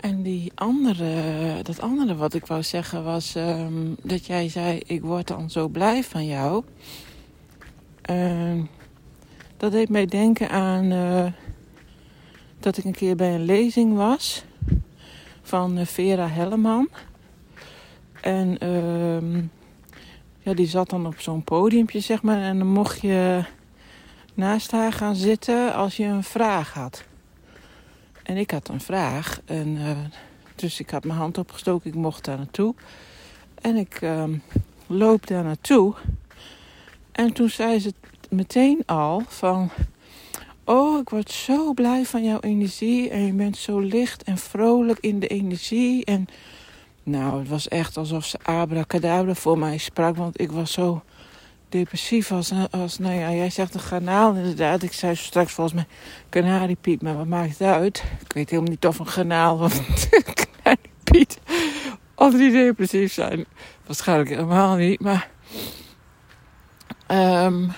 En die andere, dat andere wat ik wou zeggen was ehm, dat jij zei: Ik word dan zo blij van jou. Ehm, dat deed mij denken aan eh, dat ik een keer bij een lezing was van eh, Vera Helleman. En ehm, ja, die zat dan op zo'n podiumpje, zeg maar. En dan mocht je naast haar gaan zitten als je een vraag had. En ik had een vraag. En, uh, dus ik had mijn hand opgestoken. Ik mocht daar naartoe. En ik uh, loop daar naartoe. En toen zei ze meteen al van... Oh, ik word zo blij van jouw energie. En je bent zo licht en vrolijk in de energie. En nou, het was echt alsof ze abracadabra voor mij sprak. Want ik was zo depressief als, als nou ja, jij zegt een kanaal inderdaad. Ik zei straks volgens mij kanariepiet, maar wat maakt het uit? Ik weet helemaal niet of een kanaal of een kanariepiet of die depressief zijn. Waarschijnlijk helemaal niet, maar... Um,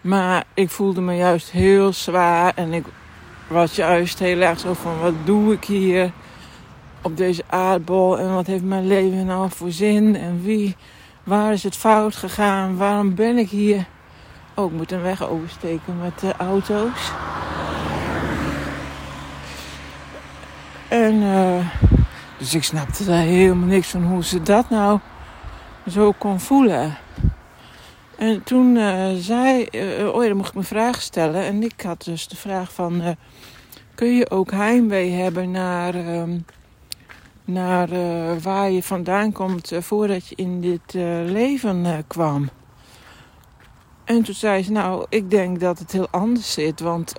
maar ik voelde me juist heel zwaar en ik was juist heel erg zo van wat doe ik hier op deze aardbol en wat heeft mijn leven nou voor zin en wie Waar is het fout gegaan? Waarom ben ik hier? Oh, ik moet een weg oversteken met de auto's. En uh, dus ik snapte daar helemaal niks van hoe ze dat nou zo kon voelen. En toen uh, zei, uh, oh ja, dan mocht ik me vraag stellen. En ik had dus de vraag van, kun je ook heimwee hebben naar um, naar uh, waar je vandaan komt uh, voordat je in dit uh, leven kwam. En toen zei ze, nou, ik denk dat het heel anders zit, want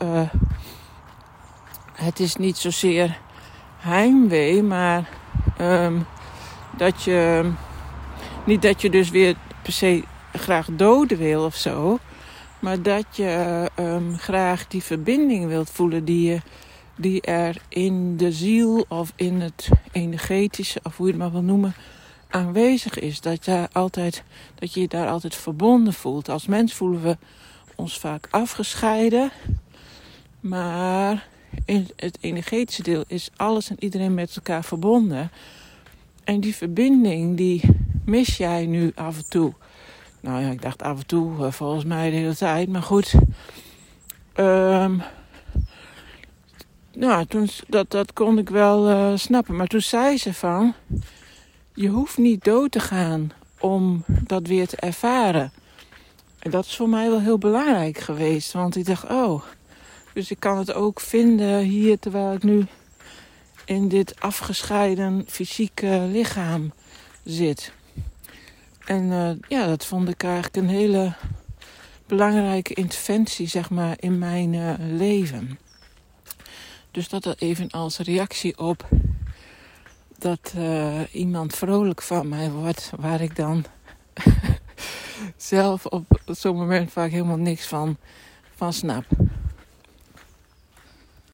het is niet zozeer heimwee, maar um, dat je, niet dat je dus weer per se graag doden wil of zo, maar dat je um, graag die verbinding wilt voelen die je die er in de ziel of in het energetische, of hoe je het maar wil noemen, aanwezig is. Dat, je altijd, dat je je daar altijd verbonden voelt. Als mens voelen we ons vaak afgescheiden. Maar in het energetische deel is alles en iedereen met elkaar verbonden. En die verbinding, die mis jij nu af en toe. Nou ja, ik dacht af en toe, eh, volgens mij de hele tijd. Maar goed, um, nou, dat, dat kon ik wel uh, snappen. Maar toen zei ze van, je hoeft niet dood te gaan om dat weer te ervaren. En dat is voor mij wel heel belangrijk geweest. Want ik dacht, oh, dus ik kan het ook vinden hier terwijl ik nu in dit afgescheiden fysieke lichaam zit. En uh, ja, dat vond ik eigenlijk een hele belangrijke interventie, zeg maar, in mijn uh, leven. Dus dat er even als reactie op dat uh, iemand vrolijk van mij wordt, waar ik dan zelf op zo'n moment vaak helemaal niks van, van snap.